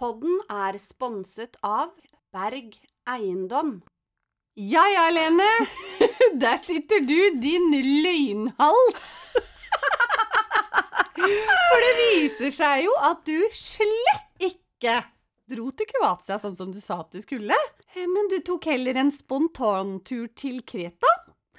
Podden er sponset av Berg Eiendom. Ja ja, Lene. Der sitter du, din løgnhals. For det viser seg jo at du slett ikke dro til Kroatia sånn som du sa at du skulle. Eh, Men du tok heller en spontantur til Kreta.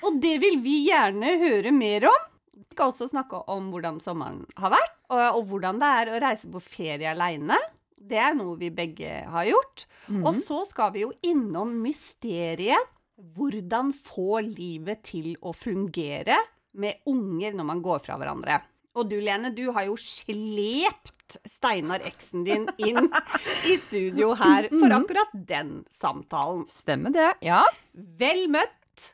Og det vil vi gjerne høre mer om. Vi skal også snakke om hvordan sommeren har vært, og, hvordan det er å reise på ferie aleine. Det er noe vi begge har gjort. Og så skal vi jo innom mysteriet hvordan få livet til å fungere med unger når man går fra hverandre. Og du, Lene, du har jo slept Steinar eksen din inn i studio her for akkurat den samtalen. Stemmer det. Ja. Vel møtt.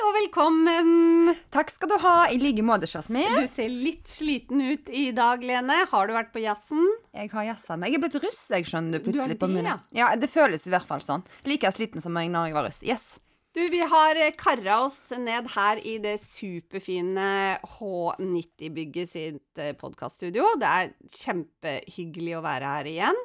Og velkommen. Takk skal du ha. I like måte, Jasmin. Du ser litt sliten ut i dag, Lene. Har du vært på jazzen? Jeg har jazza meg. Jeg er blitt russ, jeg skjønner du, plutselig på munnen. ja. Ja, det føles i hvert fall sånn. Like sliten som jeg når jeg var russ. Yes. Du, vi har eh, karra oss ned her i det superfine H90-bygget sitt podkaststudio. Det er kjempehyggelig å være her igjen.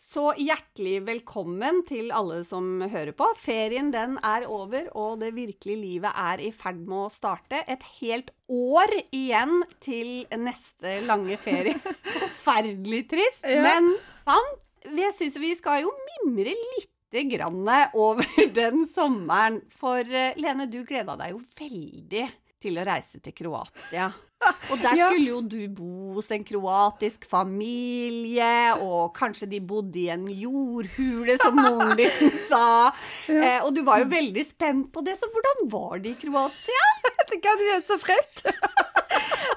Så hjertelig velkommen til alle som hører på. Ferien den er over, og det virkelige livet er i ferd med å starte. Et helt år igjen til neste lange ferie. Forferdelig trist, Ja. men sant. Jeg syns vi skal jo mimre litt grann over den sommeren. For eh, Lene, du gleda deg jo veldig til å reise til Kroatia. Og der skulle jo du bo hos en kroatisk familie, og kanskje de bodde i en jordhule, som moren din sa. Eh, og du var jo veldig spent på det, så hvordan var det i Kroatia? Vet tenker at du er så frekk.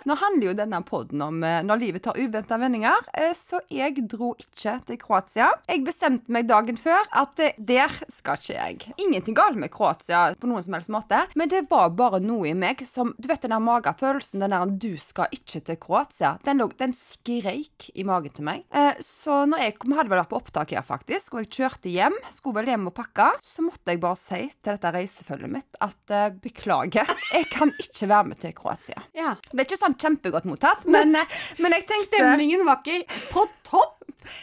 Nå handler jo denne podden om eh, når livet tar uventa vendinger, eh, så jeg dro ikke til Kroatia. Jeg bestemte meg dagen før at eh, der skal ikke jeg. Ingenting galt med Kroatia på noen som helst måte, men det var bare noe i meg som Du vet den der magefølelsen, den der 'du skal ikke til Kroatia', den, lå, den skreik i magen til meg. Så når jeg kom, hadde vel vært på opptak her, faktisk, og jeg kjørte hjem, skulle vel hjem og pakke, så måtte jeg bare si til dette reisefølget mitt at beklager, jeg kan ikke være med til Kroatia. Ja. Det er ikke sånn kjempegodt mottatt, men, eh, men jeg tenkte Stemningen var ikke på topp.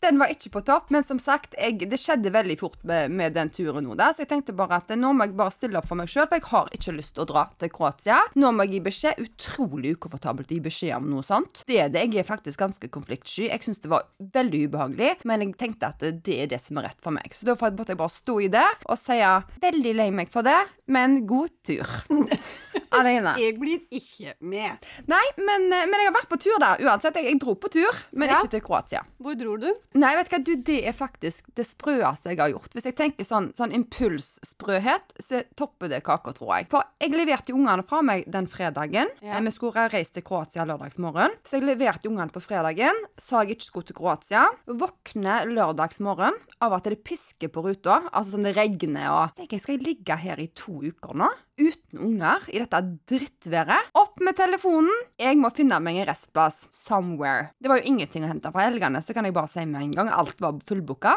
den var ikke på topp. Men som sagt, jeg, det skjedde veldig fort med, med den turen nå, da, så jeg tenkte bare at eh, nå må jeg bare stille opp for meg sjøl, for jeg har ikke lyst til å dra til Kroatia. Nå må jeg gi beskjed. Utrolig ukomfortabelt å gi beskjed om noe sånt. Det er det. Jeg er faktisk ganske konfliktsky. Jeg syns det var veldig ubehagelig, men jeg tenkte at eh, det er det som er rett for meg. Så da måtte jeg bare stå i det og si veldig lei meg for det, men god tur. Alene. Jeg blir ikke med. Nei, men, eh, men jeg har vært på tur, da. Uansett. Jeg, jeg dro på tur, men Ja. ikke til Kroatia. Hvor dro du? Nei, vet du hva, du, det er faktisk det sprøeste jeg har gjort. Hvis jeg tenker sånn, sånn impulssprøhet, så topper det kaka, tror jeg. For jeg leverte ungene fra meg den fredagen. Ja. Eh, Vi skulle reise til Kroatia lørdagsmorgen. Så jeg leverte ungene på fredagen. Sa jeg ikke skulle til Kroatia. Våkner lørdagsmorgen av at det pisker på ruta. Altså sånn det regner og Tenker jeg, skal jeg ligge her i to uker nå? Uten unger i dette drittværet. Opp med telefonen! Jeg må finne meg en restplass. Somewhere. Det var jo ingenting å hente fra Helganes, det kan jeg bare si med en gang. Alt var fullbooka.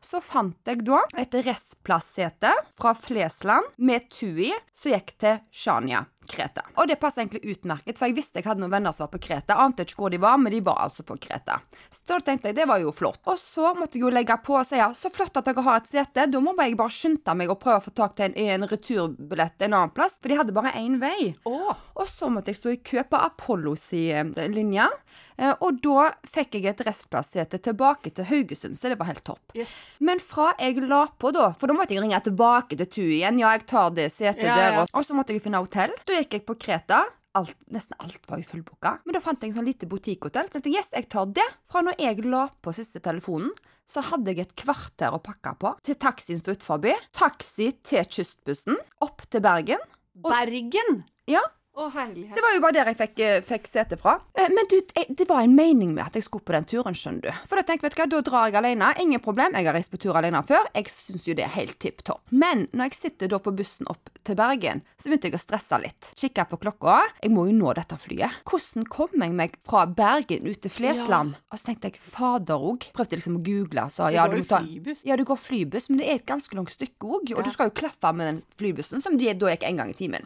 Så fant jeg da et restplassete fra Flesland med Tui som gikk til Shania. Kreta. Og det passet egentlig utmerket, for jeg visste jeg hadde noen venner som var på Kreta. Ante ikke hvor de var, men de var altså på Kreta. Så da tenkte jeg det var jo flott. Og så måtte jeg jo legge på og si ja, så flott at dere har et sete. Da må jeg bare skynde meg og prøve å få tak til en, en returbillett en annen plass, for de hadde bare én vei. Oh. Og så måtte jeg stå i kø på Apollos i eh, linja. Eh, Og da fikk jeg et restplassete tilbake til Haugesund, så det var helt topp. Yes. Men fra jeg la på, da For da måtte jeg ringe tilbake til TU igjen. Ja, jeg tar det setet Ja, der. ja. Og så måtte jeg finne hotell. Da gikk jeg på Kreta. Alt, nesten alt var jo fullbooka. Men da fant jeg en sånn lite butikkhotell. Så tenkte jeg, yes, jeg tar det. Fra når jeg la på siste telefonen, så hadde jeg et kvarter å pakke på til taxien sto utenfor. Taxi til kystbussen. Opp til Bergen. Bergen! Ja, Å, herlighet. det var jo bare der jeg fikk, eh, fikk sete fra. Eh, Men du, det var en mening med at jeg skulle på den turen, skjønner du. For da tenkte jeg, vet du hva, da drar jeg alene. Ingen problem. Jeg har reist på tur alene før. Jeg syns jo det er helt tipp topp. Men når jeg sitter da på bussen opp til Bergen, så begynte jeg å stresse litt. Kikka på klokka. Jeg må jo nå dette flyet. Hvordan kom jeg meg fra Bergen ut til Flesland? Og så tenkte jeg fader òg. Prøvde liksom å google. Så Det ja, går du jo må ta flybuss. ja, du går flybuss, men det er et ganske langt stykke òg. Og Ja. du skal jo klaffe med den flybussen, som de da gikk en gang i timen.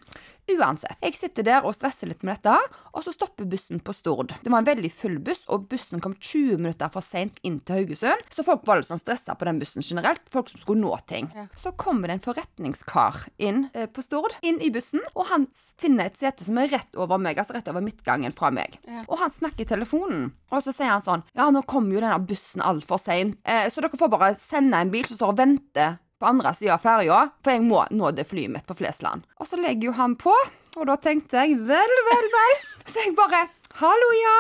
Uansett. Jeg sitter der og stresser litt med dette, og så stopper bussen på Stord. Det var en veldig full buss, og bussen kom 20 minutter for seint inn til Haugesund. Så folk var litt sånn stressa på den bussen generelt. Folk som skulle nå ting. Ja. Så kommer det en forretningskar inn eh, på Stord, inn i bussen, og han finner et sete som er rett over meg, altså rett over midtgangen fra meg. Ja. Og han snakker i telefonen, og så sier han sånn Ja, nå kommer jo denne bussen altfor seint, eh, så dere får bare sende en bil som står og venter på andre sida av ferja, for jeg må nå det flyet mitt på Flesland. Og så legger jo han på, og da tenkte jeg vel, vel, vel. Så jeg bare Hallo, ja.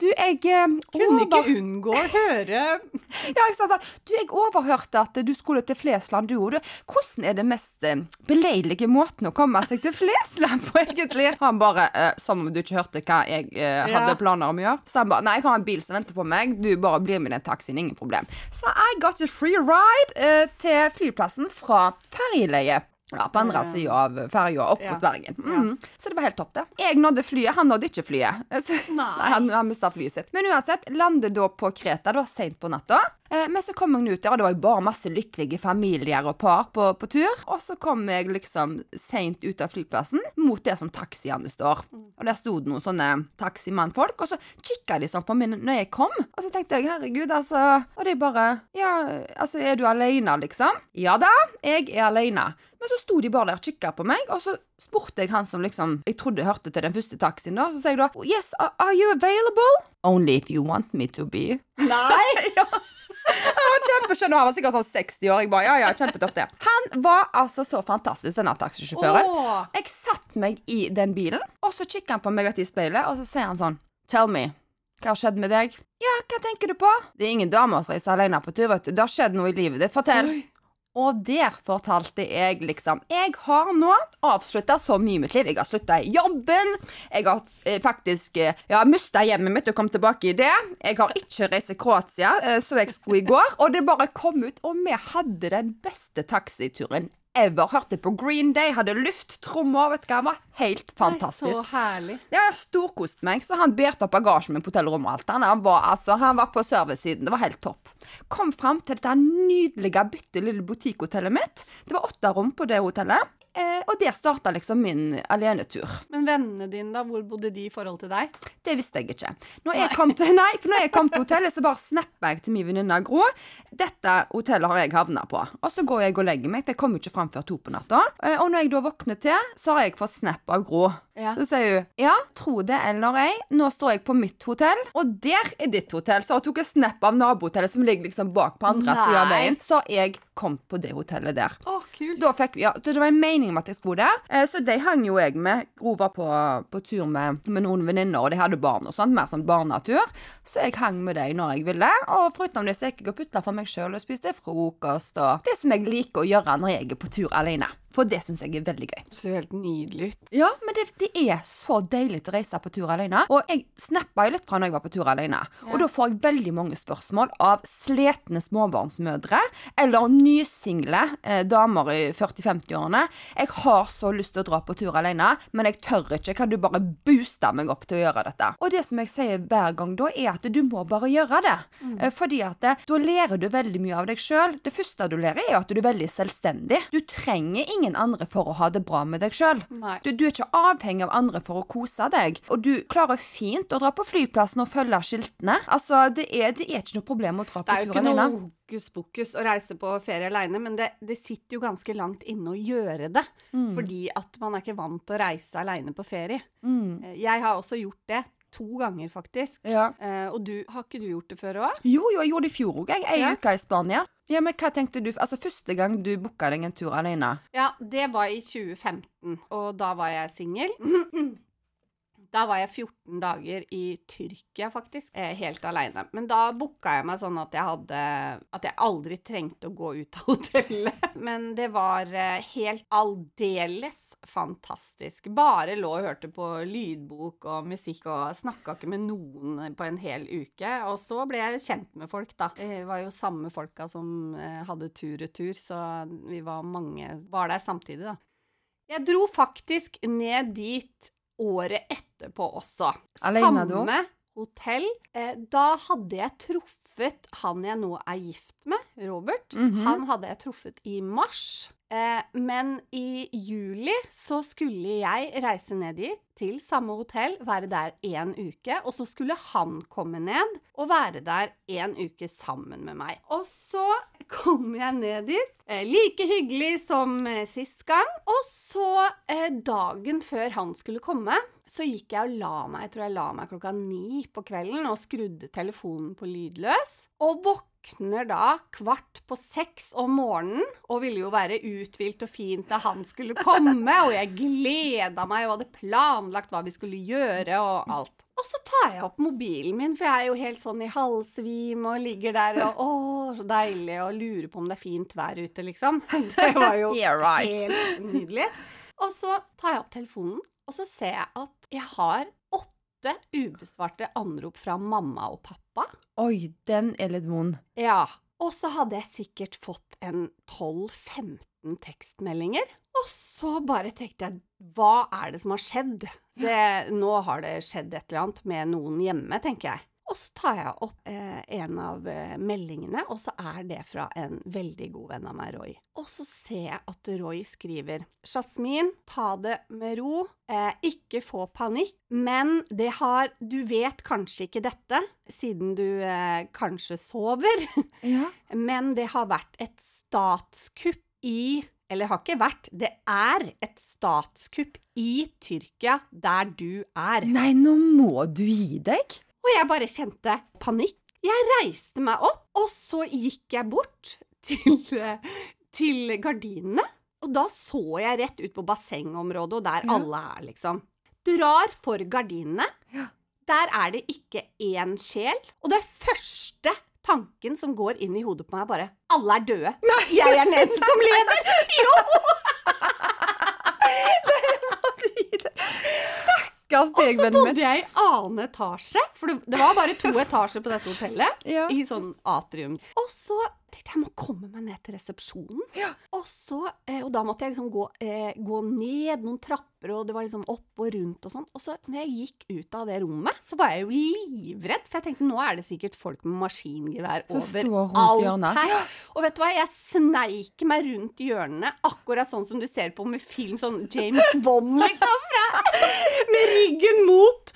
Du, jeg eh, Kunne ikke unngå å høre ja, jeg sa sånn Du, jeg overhørte at du skulle til Flesland, du òg. Hvordan er det mest eh, beleilige måten å komme seg til Flesland på, egentlig? Han bare eh, Som om du ikke hørte hva jeg eh, hadde Ja. planer om å gjøre. Så han bare Nei, jeg har en bil som venter på meg. Du bare blir med i den taxien, ingen problem. Så I got a free ride eh, til flyplassen fra ferjeleie. Ja, på andre sida av ferja opp mot Bergen. Mhm. Så det var helt topp, det. Jeg nådde flyet, han nådde ikke flyet. Så, Nei. Han, han mista flyet sitt. Men uansett, lander da på Kreta. Det var seint på natta. Eh, men så kom jeg ut der, og det var jo bare masse lykkelige familier og par på, på tur. Og så kom jeg liksom seint ut av flyplassen mot der som taxiene står. Og der sto det noen sånne taximannfolk, og så kikka de sånn på meg når jeg kom. Og så tenkte jeg herregud, altså Og de bare Ja, altså, er du aleine, liksom? Ja da, jeg er aleine. Men så sto de bare der og kikka på meg, og så spurte jeg han som liksom Jeg trodde hørte til den første taxien, da. Så sier jeg da Yes, are, you available? Only if you want me to be. Nei! Han var kjempeskjønn, og han var sikkert sånn 60 år. Jeg bare, ja, ja, kjempetopp det. Han var altså så fantastisk, denne taxisjåføren. Jeg satt meg i den bilen, og så kikker han på meg i speilet, og så sier han sånn Tell me, hva har skjedd med deg? Ja, hva tenker du på? Det er ingen damer som reiser alene på tur, vet du. Det har skjedd noe i livet ditt. Fortell. Oi. Og der fortalte jeg liksom Jeg har nå avslutta så mye i mitt liv. Jeg har slutta i jobben. Jeg har eh, faktisk eh, Jeg mista hjemmet mitt og kom tilbake i det. Jeg har ikke reist til Kroatia, eh, så jeg skulle i går. Og det bare kom ut, og vi hadde den beste taxituren ever. Hørte på Green Day, hadde lufttrommer. Vet du hva, det var helt fantastisk. Så herlig. Ja, storkost meg, så han bærte opp bagasjen min på hotellrommet. og alt. Han, han, var, altså, han var på servicesiden. Det var helt topp. Kom fram til dette nydelige, bitte lille butikkhotellet mitt. Det var åtte rom på det hotellet. Eh, og der starta liksom min alenetur. Men vennene dine, da? Hvor bodde de i forhold til deg? Det visste jeg ikke. Når jeg kom til, nei, for når jeg kom til hotellet, så bare snappa jeg til min venninne Gro. Dette hotellet har jeg havna på. Og så går jeg og legger meg, for jeg jo ikke fram før to på natta. Eh, Og når jeg da våkner til, så har jeg fått snap av Gro. Ja. Så sier hun ja, tro det eller ei, nå står jeg på mitt hotell, og der er ditt hotell. Så hun tok en snap av nabohotellet som ligger liksom bak på andre siden sida av veien. Så jeg kom på det hotellet der. Å, kult. Da fikk ja, så Det var en mening om at jeg skulle der. Eh, så de hang jo jeg med. Gro var på, på tur med, med noen venninner, og de hadde barn og sånt. Mer sånn barnetur. Så jeg hang med dem når jeg ville. Og foruten det så gikk jeg og putla for meg sjøl og spiste frokost og det som jeg liker å gjøre når jeg er på tur alene. For det syns jeg er veldig gøy. Det ser helt nydelig ut. Ja, men det, det er så deilig å reise på tur alene. Og jeg snappa jo litt fra når jeg var på tur alene. Og da får jeg veldig mange spørsmål av sletne småbarnsmødre eller nysingle eh, damer i 40-50-årene. Jeg har så lyst til å dra på tur alene, men jeg tør ikke. Kan du bare booste meg opp til å gjøre dette? Og det som jeg sier hver gang da, er at du må bare gjøre det. Mm. Fordi at det, da lærer du veldig mye av deg sjøl. Det første du lærer, er at du er veldig selvstendig. Du trenger ingen andre for å ha det bra med deg sjøl. Du, du er ikke avhengig av andre for å kose deg. Og du klarer fint å dra på flyplassen og følge skiltene. Altså, det er, det er ikke noe problem å dra på turen alene. Det er jo ikke noe hokus pokus å reise på ferie alene, men det, det sitter jo ganske langt inne å gjøre det. Fordi at man er ikke vant til å reise alene på ferie. Mm. Eh, Jeg har også gjort det. To ganger, faktisk. Ja. Eh, og du, har ikke du gjort det før òg? Jo, jo, jeg gjorde det i fjor òg, jeg. Ei Ja. uke i Spania. Ja, men hva tenkte du Altså, første gang du booka deg en tur alene? Ja, det var i 2015, og da var jeg singel. Da var jeg 14 dager i Tyrkia, faktisk. Eh, helt aleine. Men da booka jeg meg sånn at jeg hadde At jeg aldri trengte å gå ut av hotellet. Men det var eh, helt aldeles fantastisk. Bare lå og hørte på lydbok og musikk og snakka ikke med noen på en hel uke. Og så ble jeg kjent med folk, da. Det var jo samme folka som eh, hadde tur-retur, så vi var mange Var der samtidig, da. Jeg dro faktisk ned dit året etterpå også. Alene? Samme hotell. Eh, da hadde jeg truffet han jeg nå er gift med, Robert. Mhm. Han hadde jeg truffet i mars. Eh, men i juli så skulle jeg reise ned dit, til samme hotell, være der en uke. Og så skulle han komme ned og være der en uke sammen med meg. Og så kom jeg ned dit, eh, like hyggelig som eh, sist gang. Og så, dagen før han skulle komme, så gikk jeg og la meg. Jeg tror jeg la meg klokka ni på kvelden og skrudde telefonen på lydløs. Og våkner da kvart på seks om morgenen og ville jo være uthvilt og fint da han skulle komme. Og jeg gleda meg og hadde planlagt hva vi skulle gjøre og alt. Og så tar jeg opp mobilen min, for jeg er jo helt sånn i halvsvime og ligger der og Å, så deilig, og lurer på om det er fint vær ute, liksom. Det var jo Yeah, right. helt nydelig. Og så tar jeg opp telefonen, og så ser jeg at jeg har åtte ubesvarte anrop fra mamma og pappa. Oi, den er litt vond. Ja. Og så hadde jeg sikkert fått en 12-15 tekstmeldinger. Og så bare tenkte jeg, hva er det som har skjedd? Det, nå har det skjedd et eller annet med noen hjemme, tenker jeg. Og så tar jeg opp eh, en av eh, meldingene, og så er det fra en veldig god venn av meg, Roy. Og så ser jeg at Roy skriver Jasmin, ta det med ro, eh, ikke få panikk, men det har Du vet kanskje ikke dette, siden du eh, kanskje sover, Ja. men det har vært et statskupp i Eller har ikke vært, det er et statskupp i Tyrkia, der du er. Nei, nå må du gi deg. Og jeg bare kjente panikk. Jeg reiste meg opp, og så gikk jeg bort til, til gardinene. Og da så jeg rett ut på bassengområdet, og der Ja. alle er, liksom. Drar for gardinene. Ja. Der er det ikke én sjel. Og det første tanken som går inn i hodet på meg, er bare Alle er døde. Jeg er den eneste som lever! Jo! Stakkars Og deg, så vennen min. bodde jeg i annen etasje, for det, det var bare to etasjer på dette hotellet. Ja. I sånn atrium. Og så tenkte jeg må komme meg ned til resepsjonen. Ja. Og, så, eh, og da måtte jeg liksom gå, eh, gå ned noen trapper, og det var liksom opp og rundt og sånn. Og så når jeg gikk ut av det rommet, så var jeg jo livredd, for jeg tenkte nå er det sikkert folk med maskingevær overalt over alt her. Og vet du hva, jeg sneik meg rundt hjørnene, akkurat sånn som du ser på med film, sånn James Bond, liksom, fra, med ryggen mot.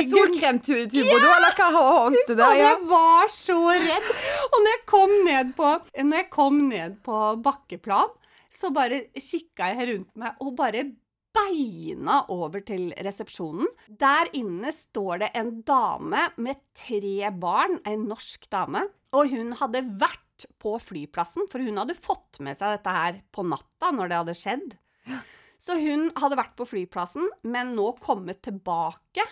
Med ryggen solkremtuber, eller hva holdt og der? Ja. jeg var så redd. Og når jeg kom ned på, når jeg kom ned på bakkeplan, så bare kikka jeg rundt meg og bare beina over til resepsjonen. Der inne står det en dame med tre barn, en norsk dame. Og hun hadde vært på flyplassen, for hun hadde fått med seg dette her på natta når det hadde skjedd. Så hun hadde vært på flyplassen, men nå kommet tilbake.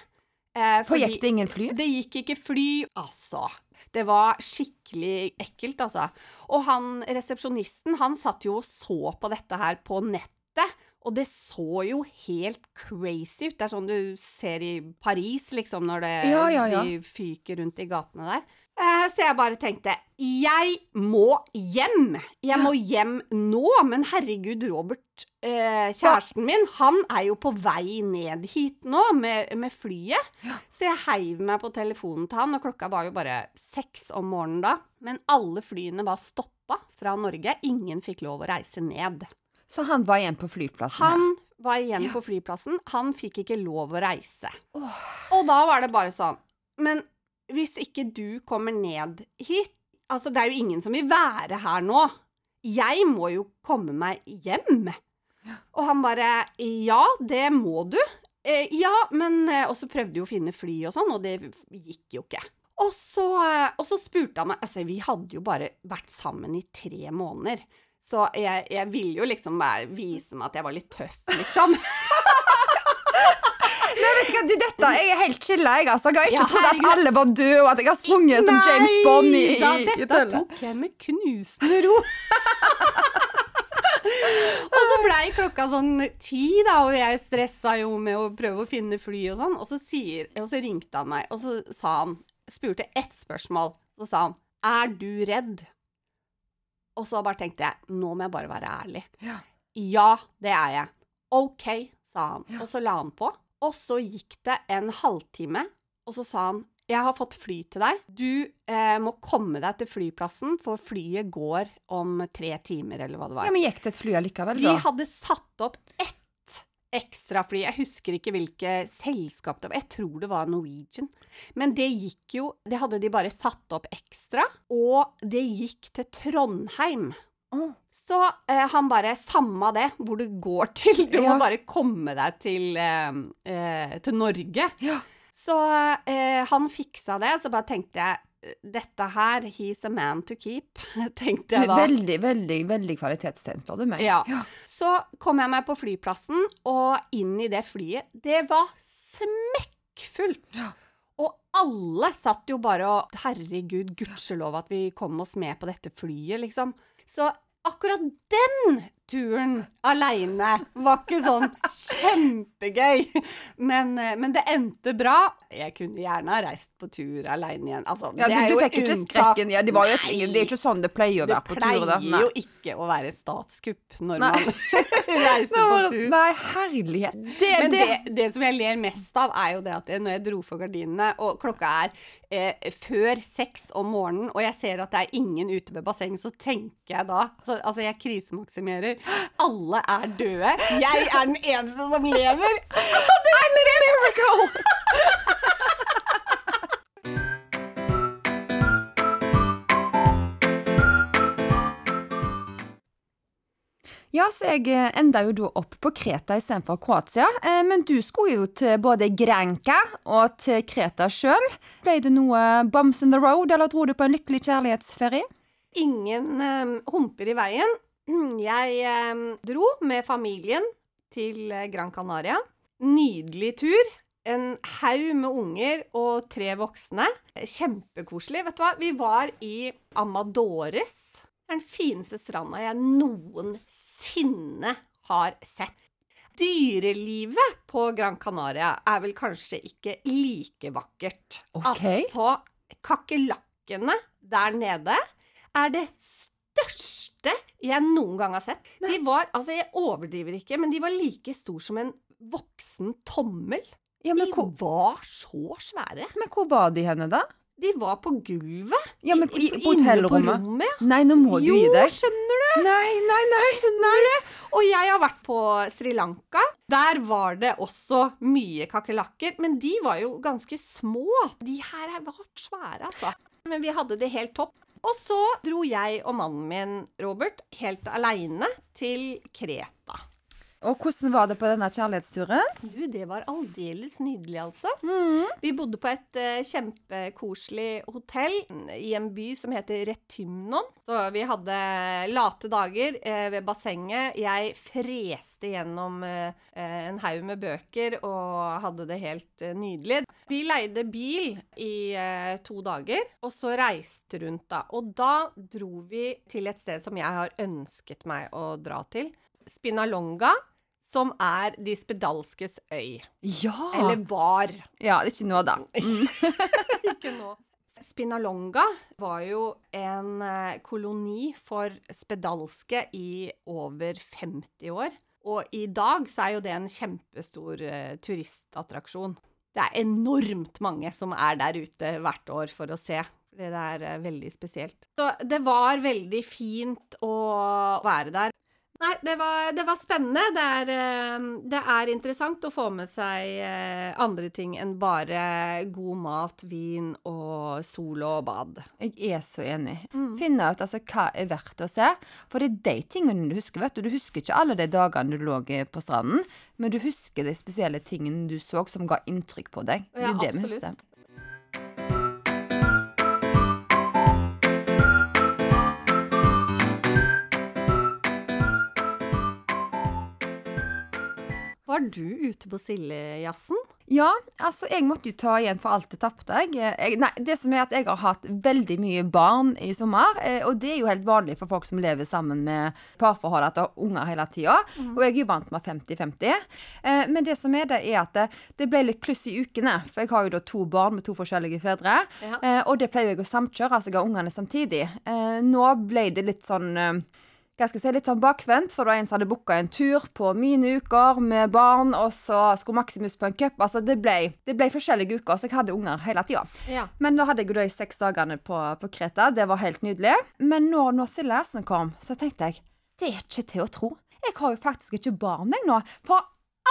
Eh, For gikk det ingen fly? det gikk ikke fly, altså. Det var skikkelig ekkelt, altså. Og han resepsjonisten, han satt jo og så på dette her på nettet. Og det så jo helt crazy ut. Det er sånn du ser i Paris, liksom, når det, Ja, ja, ja. de fyker rundt i gatene der. Eh, så jeg bare tenkte jeg må hjem! Jeg må hjem nå! Men herregud, Robert, eh, kjæresten min, han er jo på vei ned hit nå med, med flyet. Så jeg heiv meg på telefonen til han, og klokka var jo bare seks om morgenen da. Men alle flyene var stoppa fra Norge. Ingen fikk lov å reise ned. Så han var igjen på flyplassen? Han var igjen Ja. på flyplassen. Han fikk ikke lov å reise. Og da var det bare sånn Men hvis ikke du kommer ned hit Altså, det er jo ingen som vil være her nå. Jeg må jo komme meg hjem. Og han bare Ja, det må du. Eh, ja, men eh, Og så prøvde vi å finne fly og sånn, og det gikk jo ikke. Og så, eh, og så spurte han meg Altså, vi hadde jo bare vært sammen i tre måneder. Så jeg, jeg ville jo liksom bare vise meg at jeg var litt tøff, liksom. Hva, du, dette jeg er helt chilla, jeg. Altså. Jeg har ikke Ja, trodd at alle var døde, og at jeg har sprunget som James Bond i, i, da, i dette tok jeg med knusende ro. og så blei klokka sånn ti, da, og jeg stressa jo med å prøve å finne fly og sånn. Og så, sier, og så ringte han meg, og så sa han Spurte ett spørsmål. Så sa han 'Er du redd?' Og så bare tenkte jeg 'Nå må jeg bare være ærlig'. Ja. Ja, det er jeg. OK, sa han. Og så la han på. Og så gikk det en halvtime, og så sa han jeg har fått fly til deg. Du eh, må komme deg til flyplassen, for flyet går om tre timer, eller hva det var. Ja, Men gikk det et fly allikevel, De hadde satt opp ett ekstrafly. Jeg husker ikke hvilket selskap det var. Jeg tror det var Norwegian. Men det gikk jo Det hadde de bare satt opp ekstra, og det gikk til Trondheim. Så eh, han bare Samma det, hvor du går til. Du Ja. må bare komme deg til, eh, eh, til Norge. Ja. Så eh, han fiksa det. Så bare tenkte jeg eh, dette her, he's a man to keep, tenkte jeg da. Veldig, veldig, veldig kvalitetstegn, spør du meg. Ja. Så kom jeg meg på flyplassen, og inn i det flyet. Det var smekkfullt! Ja. Og alle satt jo bare og Herregud, gudskjelov at vi kom oss med på dette flyet, liksom. Så akkurat den turen aleine var ikke sånn kjempegøy. Men, eh, men det endte bra. Jeg kunne gjerne ha reist på tur aleine igjen. Altså, Ja, det er jo fikk unntak. ja, det, var jo et, det er ikke sånn det pleier å være på tur. Det pleier Nei. jo ikke å være statskupp når Nei. man reiser på tur. Nei, herlighet. Det, Men det, det, det som jeg ler mest av, er jo det at når jeg dro for gardinene, og klokka er eh, før seks om morgenen, og jeg ser at det er ingen ute ved bassenget, så tenker jeg da så, Altså, jeg krisemaksimerer. Alle er døde. Jeg er den eneste som lever. I'm a miracle! Ja, så jeg eh, enda jo da opp på Kreta istedenfor Kroatia. Eh, men du skulle jo til både Grenka og til Kreta sjøl. Ble det noe bumps in the road, eller dro du på en lykkelig kjærlighetsferie? Ingen um, humper i veien. Jeg eh, dro med familien til eh, Gran Canaria. Nydelig tur. En haug med unger og tre voksne. Kjempekoselig. Vet du hva? Vi var i Amadores. Den fineste stranda jeg noensinne har sett. Dyrelivet på Gran Canaria er vel kanskje ikke like vakkert. Okay. Altså, kakerlakkene der nede er det største jeg noen gang har sett. De var, altså jeg overdriver ikke, men de var like stor som en voksen tommel. Ja, men, De hvor, var så svære. men hvor var de henne, da? De var på gulvet. Ja, men i- i- på inne på rommet. Nei, nå må du jo, gi deg. skjønner du? Nei, nei, nei. Skjønner du? Og jeg har vært på Sri Lanka. Der var det også mye kakerlakker, men de var jo ganske små. De her er- var svære, altså. Men vi hadde det helt topp. Og så dro jeg og mannen min, Robert, helt aleine til Kreta. Og hvordan var det på denne kjærlighetsturen? Du, det var aldeles nydelig, altså. Mm. Vi bodde på et uh, kjempekoselig hotell i en by som heter Retymnon. Så vi hadde late dager uh, ved bassenget. Jeg freste gjennom uh, en haug med bøker og hadde det helt nydelig. Vi leide bil i to dager, og så reiste rundt da. Og da dro vi til et sted som jeg har ønsket meg å dra til. Spinalonga, som er de spedalskes øy. Ja. Eller var. ja, det er ikke nå, da. Ikke nå. Spinalonga var jo en eh, koloni for spedalske i over 50 år. Og i dag så er jo det en kjempestor eh, turistattraksjon. Det er enormt mange som er der ute hvert år for å se. Det er eh, veldig spesielt. Så det var veldig fint å være der. Nei, det var, det var spennende. Det er, eh, det er interessant å få med seg eh, andre ting enn bare god mat, vin og sol og bad. Jeg er så enig. Mm. Finne ut altså, hva er verdt å se. For det er de tingene du husker. vet Du Du husker ikke alle de dagene du lå på stranden, men du husker de spesielle tingene du så som ga inntrykk på deg. Det Ja, det vi absolutt. husker. Var du ute på Sildejazzen? Ja, altså jeg måtte jo ta igjen for alt det tapte. Nei, det som er at jeg har hatt veldig mye barn i sommer, eh, og det er jo helt vanlig for folk som lever sammen med parforhold at de har unger hele tida. Og jeg er jo vant med 50-50. Eh, men det som er det, er at det, det ble litt kluss i ukene. For jeg har jo da to barn med to forskjellige fedre. Ja. Eh, og det pleier jeg å samkjøre, altså jeg har ungene samtidig. Eh, nå ble det litt sånn eh, hva skal jeg si, litt sånn bakvendt, for det var en som hadde booka en tur på mine uker med barn, og så skulle Maximus på en cup. Altså, det ble, det ble forskjellige uker, så jeg hadde unger hele tida. Ja. Men da hadde jeg jo de seks dagene på, på Kreta. Det var helt nydelig. Men når, når Sildejassen kom, så tenkte jeg det er ikke til å tro. Jeg har jo faktisk ikke barn jeg nå. For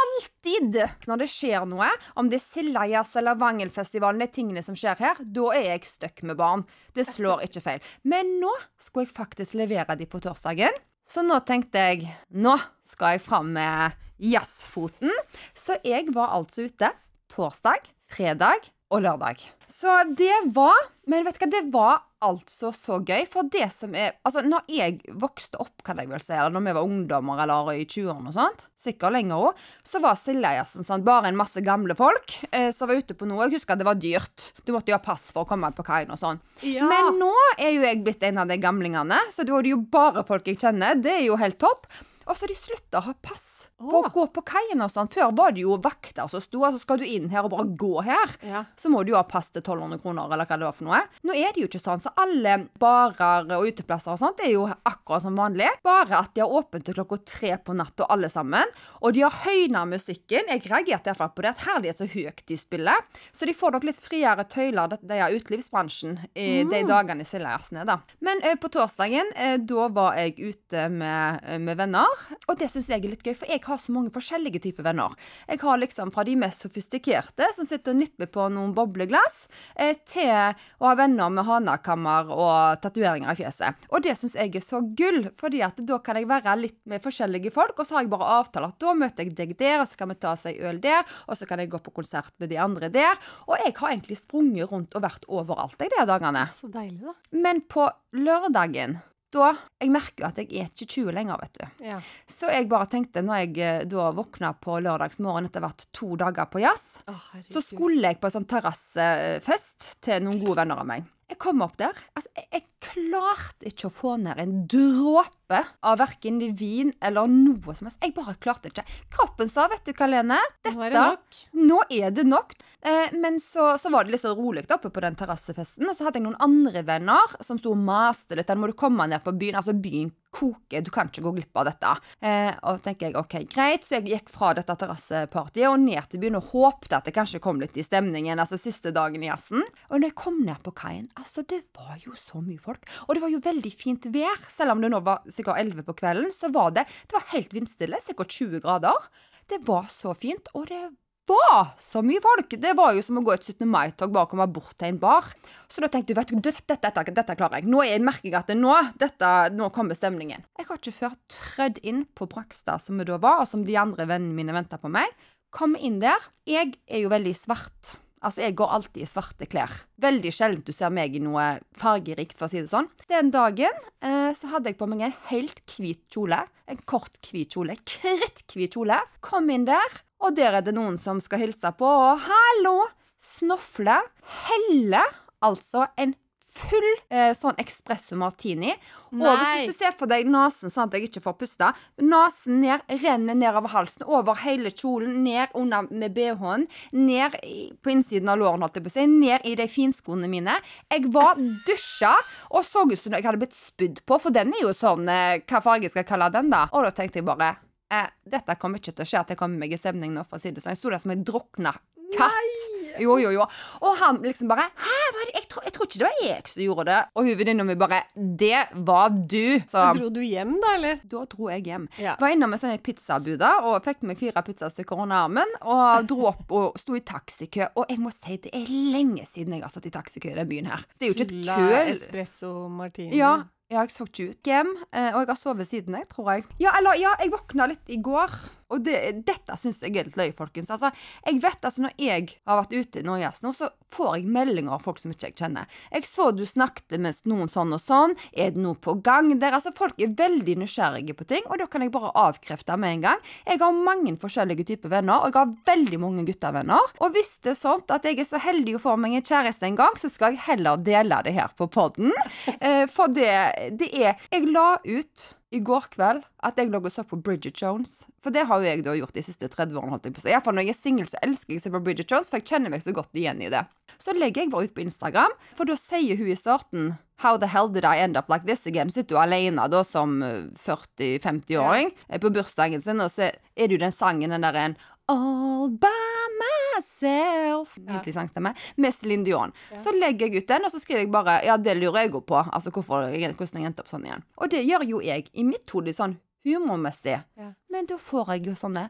alltid når det skjer noe, om det er Sildajazz eller Vangelfestivalen, de tingene som skjer her, da er jeg stuck med barn. Det slår ikke feil. Men nå skulle jeg faktisk levere de på torsdagen. Så nå tenkte jeg nå skal jeg fram med jazzfoten. Så jeg var altså ute torsdag, fredag og lørdag. Så det var Men vet du hva, det var altså så gøy. For det som er Altså, når jeg vokste opp, kan jeg vel si, eller når vi var ungdommer eller i 20-årene og sånt, sikkert lenger òg, så var Sildajazzen sånn bare en masse gamle folk eh, som var ute på noe. Jeg husker at det var dyrt. Du måtte jo ha pass for å komme på kaien og sånn. Ja. Men nå er jo jeg blitt en av de gamlingene, så da er det jo bare folk jeg kjenner. Det er jo helt topp. Og så har de slutta å ha pass for å gå på kaien og sånn. Før var det jo vakter som sto. Altså skal du inn her og bare gå her, Ja. så må du jo ha pass til 1200 kroner, eller hva det var for noe. Nå er det jo ikke sånn, så alle barer og uteplasser og sånt er jo akkurat som vanlig. Bare at de har åpent til klokka tre på natta, alle sammen. Og de har høyna musikken. Jeg reagerte i hvert fall på det. at Herlighet så høyt de spiller. Så de får nok litt friere tøyler, Dette er utelivsbransjen, i de dagene Sildajazzen er, da. Men eh, på torsdagen, eh, da var jeg ute med, eh, med venner. Og det syns jeg er litt gøy, for jeg har så mange forskjellige typer venner. Jeg har liksom fra de mest sofistikerte, som sitter og nipper på noen bobleglass, eh, til å ha venner med hanakammer og tatoveringer i fjeset. Og det syns jeg er så gull, fordi at da kan jeg være litt med forskjellige folk, og så har jeg bare avtaler at da møter jeg deg der, og så kan vi ta seg øl der, og så kan jeg gå på konsert med de andre der. Og jeg har egentlig sprunget rundt og vært overalt jeg, de dagene. Så deilig, da. Men på lørdagen da, Jeg merker jo at jeg er ikke 20 lenger, vet du. Ja. Så jeg bare tenkte, når jeg eh, da våkna på lørdagsmorgen etter hvert to dager på jazz, oh, så skulle jeg på en sånn terrassefest til noen gode venner av meg. Jeg kom opp der. Altså, jeg, jeg klarte ikke å få ned en dråpe av verken vin eller noe som helst. Jeg bare klarte ikke. Kroppen sa, vet du hva, Lene, Nå er det nok. nå er det nok. Eh, men så, så var det litt så rolig oppe på den terrassefesten. Og så hadde jeg noen andre venner som sto og maste litt. Nå må du komme ned på byen. Altså, byen koker. Du kan ikke gå glipp av dette. Eh, og tenker jeg, ok, greit. Så jeg gikk fra dette terrassepartiet og ned til byen og håpte at det kanskje kom litt i stemningen. Altså siste dagen i jazzen. Og når jeg kom ned på kaien, altså, det var jo så mye folk. Og det var jo veldig fint vær. Selv om det nå var sikkert 11 på kvelden, så var det, det var helt vindstille. Sikkert 20 grader. Det var så fint. Og det var så mye folk! Det var jo som å gå et 17. mai-tog, bare komme bort til en bar. Så da tenkte jeg vet du, dette, dette, dette, klarer jeg. Nå jeg merker jeg at det nå, dette, nå kommer stemningen. Jeg har ikke før trødd inn på Brakstad, som vi da var, og som de andre vennene mine venta på meg. Kom inn der. Jeg er jo veldig svart. Altså, Jeg går alltid i svarte klær. Veldig sjelden du ser meg i noe fargerikt, for å si det sånn. Den dagen eh, så hadde jeg på meg en helt hvit kjole. En kort, hvit kjole. Kritthvit kjole. Kom inn der, og der er det noen som skal hilse på. Og hallo! Snofle. Helle. Altså en full eh, sånn espresso martini. Og Nei. hvis du ser for deg nesen sånn at jeg ikke får puste Nesen ned, renner nedover halsen, over hele kjolen, ned under med BH-en, ned i, på innsiden av låren, holdt jeg på å si, ned i de finskoene mine. Jeg var dusja og så ut som jeg hadde blitt spydd på, for den er jo sånn eh, Hva farge skal jeg kalle den, da? Og da tenkte jeg bare eh, dette kommer ikke til å skje at jeg kommer meg i stemning nå, for å si det sånn. Jeg sto der som jeg drukna katt. Jo, jo, jo. Og han liksom bare Hæ? Jeg, tro, jeg tror ikke det var jeg som gjorde det. Og hovedvenninna venninna mi bare Det var du. Så Dro du hjem, da, eller? da dro jeg hjem. Ja. Var innom en sånn pizzabud og fikk meg fire pizzastykker under armen. Og dro opp og sto i taxikø. Og jeg må si det er lenge siden jeg har stått i taxikø i den byen her. Det er jo ikke et kø. Espresso martini. Ja, ja, jeg så ikke ut hjem, eh, og jeg har sovet siden jeg, tror jeg. Ja, eller ja, jeg våkna litt i går, og det, dette syns jeg er litt løy, folkens. Altså, jeg vet altså, når jeg har vært ute i jazz nå, så får jeg meldinger av folk som ikke jeg kjenner. Jeg så du snakket med noen sånn og sånn, er det noe på gang der? Altså, folk er veldig nysgjerrige på ting, og da kan jeg bare avkrefte med en gang. Jeg har mange forskjellige typer venner, og jeg har veldig mange guttevenner. Og hvis det er sånn at jeg er så heldig å få meg en kjæreste en gang, så skal jeg heller dele det her på podden. Eh, for det, det er Jeg la ut i går kveld at jeg lå og så på Bridget Jones. For det har jo jeg da gjort de siste 30 årene. holdt jeg på. Iallfall når jeg er singel, så elsker jeg å se på Bridget Jones, for jeg kjenner meg så godt igjen i det. Så legger jeg bare ut på Instagram, for da sier hun i starten How the hell did I end up like this again? Sitter hun alene da som eh, 40-50-åring eh, på bursdagen sin, og så er det jo den sangen, den der en All by myself Nydelig sangstemme. Med Céline Dion. Så legger jeg ut den, og så skriver jeg bare Ja, det lurer jeg jo på. Altså hvorfor, hvordan jeg endte opp sånn igjen. Og det gjør jo jeg i mitt hode sånn humormessig. Ja. Men da får jeg jo sånne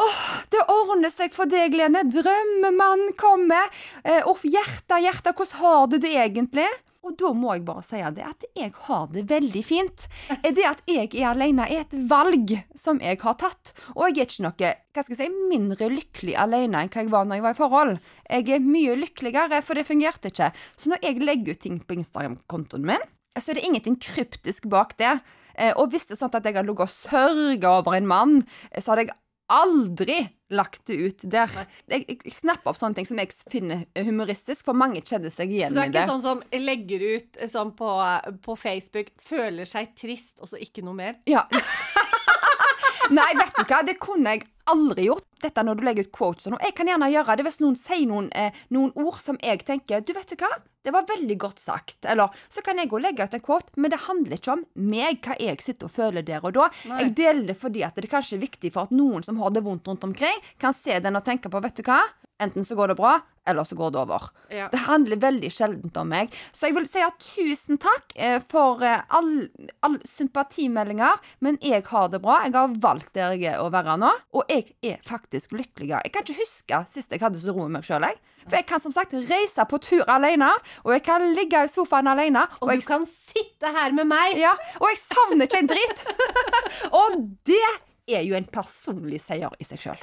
Åh, det ordner seg for deg, Lene. Drømmemannen kommer. Eh, Uff, hjerte, hjerte, hvordan har du det egentlig? Og da må jeg bare si det at jeg har det veldig fint. Det at jeg er alene er et valg som jeg har tatt. Og jeg er ikke noe hva skal jeg si, mindre lykkelig alene enn hva jeg var når jeg var i forhold. Jeg er mye lykkeligere, for det fungerte ikke. Så når jeg legger ut ting på Instagram-kontoen min, så er det ingenting kryptisk bak det. Eh, Og hvis det er sånn at jeg har ligget og sørga over en mann, eh, så hadde jeg aldri lagt det ut der. Jeg, jeg, snapper opp sånne ting som jeg finner humoristisk, for mange kjenner seg igjen Så igjen du er ikke det. sånn som legger ut eh, sånn på, på Facebook, føler seg trist, og så ikke noe mer? Ja. Nei, vet du hva, det kunne jeg aldri gjort. Dette når du legger ut quotes og noe. Jeg kan gjerne gjøre det hvis noen sier noen, eh, noen ord som jeg tenker Du, vet du hva, det var veldig godt sagt. Eller så kan jeg gå og legge ut en quote, men det handler ikke om meg, hva jeg sitter og føler der og da. Nei. Jeg deler det fordi at det kanskje er viktig for at noen som har det vondt rundt omkring, kan se den og tenke på, vet du hva, enten så går det bra, eller så går det over. Ja. Det handler veldig sjeldent om meg. Så jeg vil si at tusen takk eh, for alle all, all sympatimeldinger, men jeg har det bra. Jeg har valgt der jeg er å være nå, og jeg er faktisk lykkeligere. Jeg kan ikke huske sist jeg hadde så ro med meg sjøl. For jeg kan som sagt reise på tur alene, og jeg kan ligge i sofaen alene. Og jeg du kan sitte her med meg! ja, og jeg savner ikke en dritt. og det er jo en personlig seier i seg sjøl.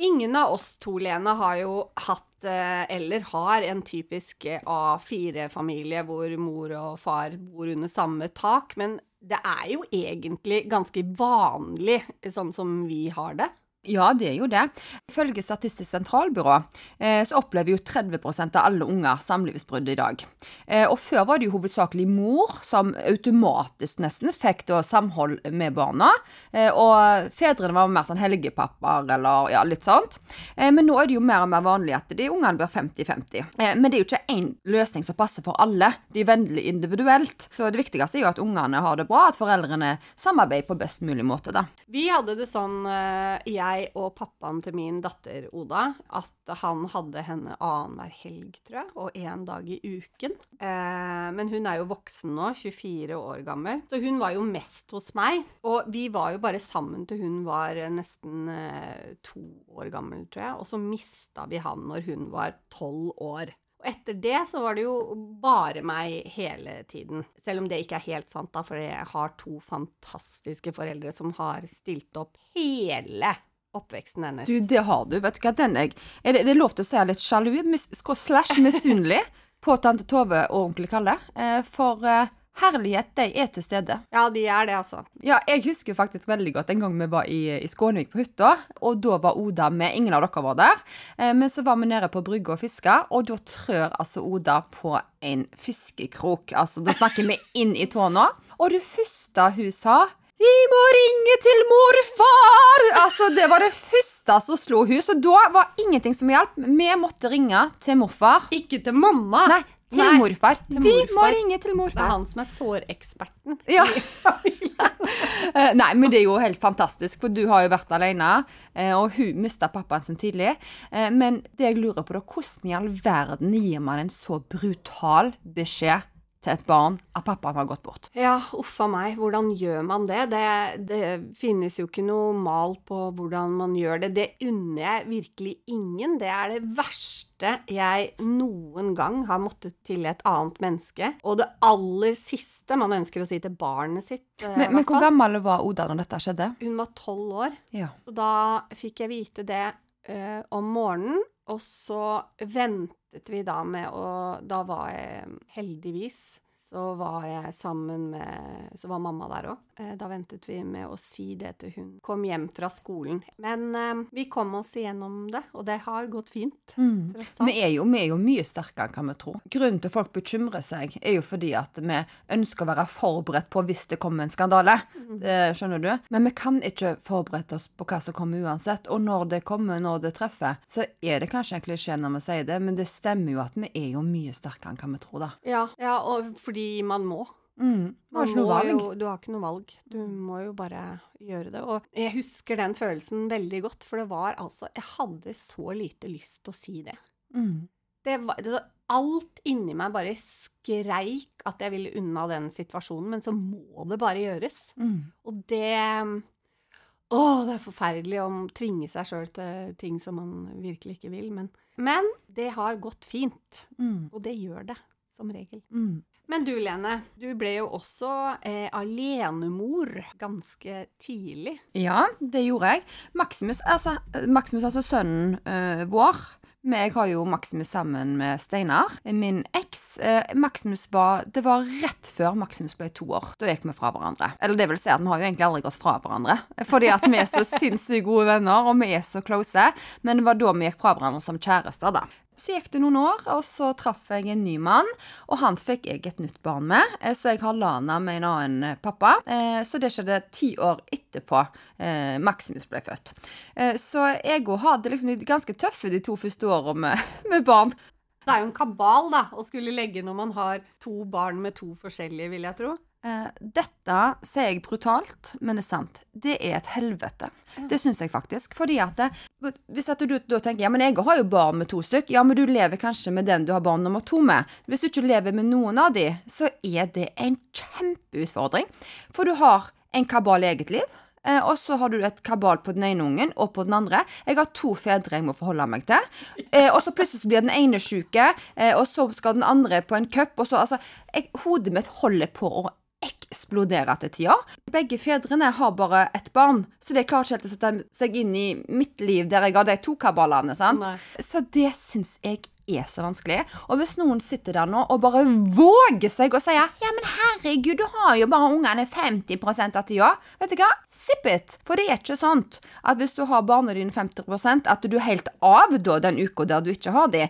Ingen av oss to, Lene, har jo hatt eh, eller har en typisk eh, A4-familie hvor mor og far bor under samme tak, men det er jo egentlig ganske vanlig sånn som vi har det. Ja, det er jo det. Ifølge Statistisk sentralbyrå eh, så opplever jo 30% av alle unger samlivsbrudd i dag. Eh, og før var det jo hovedsakelig mor som automatisk nesten fikk da samhold med barna. Eh, og fedrene var mer sånn helgepappaer eller ja, litt sånt. Men nå er det jo mer og mer vanlig at de ungene blir 50-50. Eh, men det er jo ikke én løsning som passer for alle. Det er veldig individuelt. Så det viktigste er jo at ungene har det bra, at foreldrene samarbeider på best mulig måte, da. Vi hadde det sånn, eh, jeg og pappaen til min datter Oda, at han hadde henne annenhver helg, tror jeg, og én dag i uken. Eh, men hun er jo voksen nå, 24 år gammel, så hun var jo mest hos meg. Og vi var jo bare sammen til hun var eh, nesten eh, to år gammel, tror jeg, og så mista vi han når hun var tolv år. Og etter det så var det jo bare meg hele tiden. Selv om det ikke er helt sant, da, for jeg har to fantastiske foreldre som har stilt opp hele oppveksten hennes. Du, det har du. Vet du hva, den jeg Er det, det er lov til å si litt sjalu, slash misunnelig, på tante Tove og onkel Kalle. Eh, for eh, herlighet, de er til stede. Ja, de er det, altså. Ja, jeg husker faktisk veldig godt en gang vi var i, i Skånevik på hytta, og da var Oda med. Ingen av dere var der. Eh, men så var vi nede på brygga og fiska, og da trør altså Oda på en fiskekrok. Altså, da snakker vi inn i tårna. Og det første hun sa vi må ringe til morfar! Altså, Det var det første som slo hun, så da var ingenting som hjalp. Vi måtte ringe til morfar. Ikke til mamma! Nei, til Nei, morfar. til Vi må ringe til morfar. Det er han som er såreksperten. Ja. Eh, Nei, men det er jo helt fantastisk, for du har jo vært alene, eh, og hun mista pappaen sin tidlig. Eh, Men det jeg lurer på, da, hvordan i all verden gir man en så brutal beskjed til et barn at pappaen har gått bort? Ja, uffa meg, hvordan gjør man det? det? Det finnes jo ikke noe mal på hvordan man gjør det. Det unner jeg virkelig ingen. Det er det verste jeg noen gang har måttet til et annet menneske. Og det aller siste man ønsker å si til barnet sitt. eh, Men, men hvor gammel var Oda når dette skjedde? Hun var tolv år. Ja. Og da fikk jeg vite det ø, om morgenen, og så ventet vi da med å Da var jeg heldigvis så var jeg sammen med Så var mamma der òg. Da ventet vi med å si det til hun kom hjem fra skolen. Men eh, vi kom oss igjennom det, og det har gått fint. Mm. Vi er, jo, vi er jo mye sterkere enn vi tror. Grunnen til folk bekymrer seg, er jo fordi at vi ønsker å være forberedt på hvis det kommer en skandale. Det skjønner du? Men vi kan ikke forberede oss på hva som kommer uansett. Og når det kommer, når det treffer, så er det kanskje en klisjé når vi sier det, men det stemmer jo at vi er jo mye sterkere enn hva vi tror, da. Ja, ja, og fordi man må. Mm. Har jo, du har ikke noe valg. Du må jo bare gjøre det. Og jeg husker den følelsen veldig godt, for det var altså Jeg hadde så lite lyst til å si det. Mm. det, var, det var, alt inni meg bare skreik at jeg ville unna den situasjonen, men så må det bare gjøres. Mm. Og det Å, det er forferdelig å tvinge seg sjøl til ting som man virkelig ikke vil, men, men det har gått fint. Mm. Og det gjør det, som regel. Mm. Men du, Lene, du ble jo også eh, alenemor ganske tidlig. Ja, det gjorde jeg. Maximus, altså, Maximus, altså sønnen øh, vår Jeg har jo Maximus sammen med Steinar, min eks. Eh, Maximus var Det var rett før Maximus ble to år. Da gikk vi fra hverandre. Eller det vil si at vi har jo egentlig aldri gått fra hverandre. Fordi at vi er så sinnssykt gode venner, og vi er så close. Men det var da vi gikk fra hverandre som kjærester, da. Så gikk det noen år, og så traff jeg en ny mann, og han fikk jeg et nytt barn med. eh, Så jeg har Lana med en annen eh, pappa. Eh, Så det skjedde ti år etterpå Maximus ble født. Så jeg òg hadde liksom de ganske tøffe de to første åra med, med barn. Det er jo en kabal, da, å skulle legge når man har to barn med to forskjellige, vil jeg tro. Dette sier jeg brutalt, men det er sant. Det er et helvete. Det syns jeg faktisk. Fordi at det, Hvis at du da tenker ja, men jeg har jo barn med to stykk, ja, men du lever kanskje med den du har barn nummer to med. Hvis du ikke lever med noen av de, så er det en kjempeutfordring. For du har en kabal i eget liv. Eh, og så har du et kabal på den ene ungen og på den andre. Jeg har to fedre jeg må forholde meg til. Eh, og så plutselig blir den ene syk, eh, og så skal den andre på en cup. Og så, altså, jeg, hodet mitt holder på å eksplodere til tida. Begge fedrene har bare ett barn, så de klarer ikke helt å sette seg inn i mitt liv der jeg har de to kabalene. sant? Nei. Så det syns jeg er så vanskelig. Og hvis noen sitter der nå og bare våger seg og sier ja, men herregud, du har jo bare ungene 50% av tida. Vet du hva? Sip it! For det er ikke sånn at hvis du har barna dine 50% at du er helt av da den uka der du ikke har de.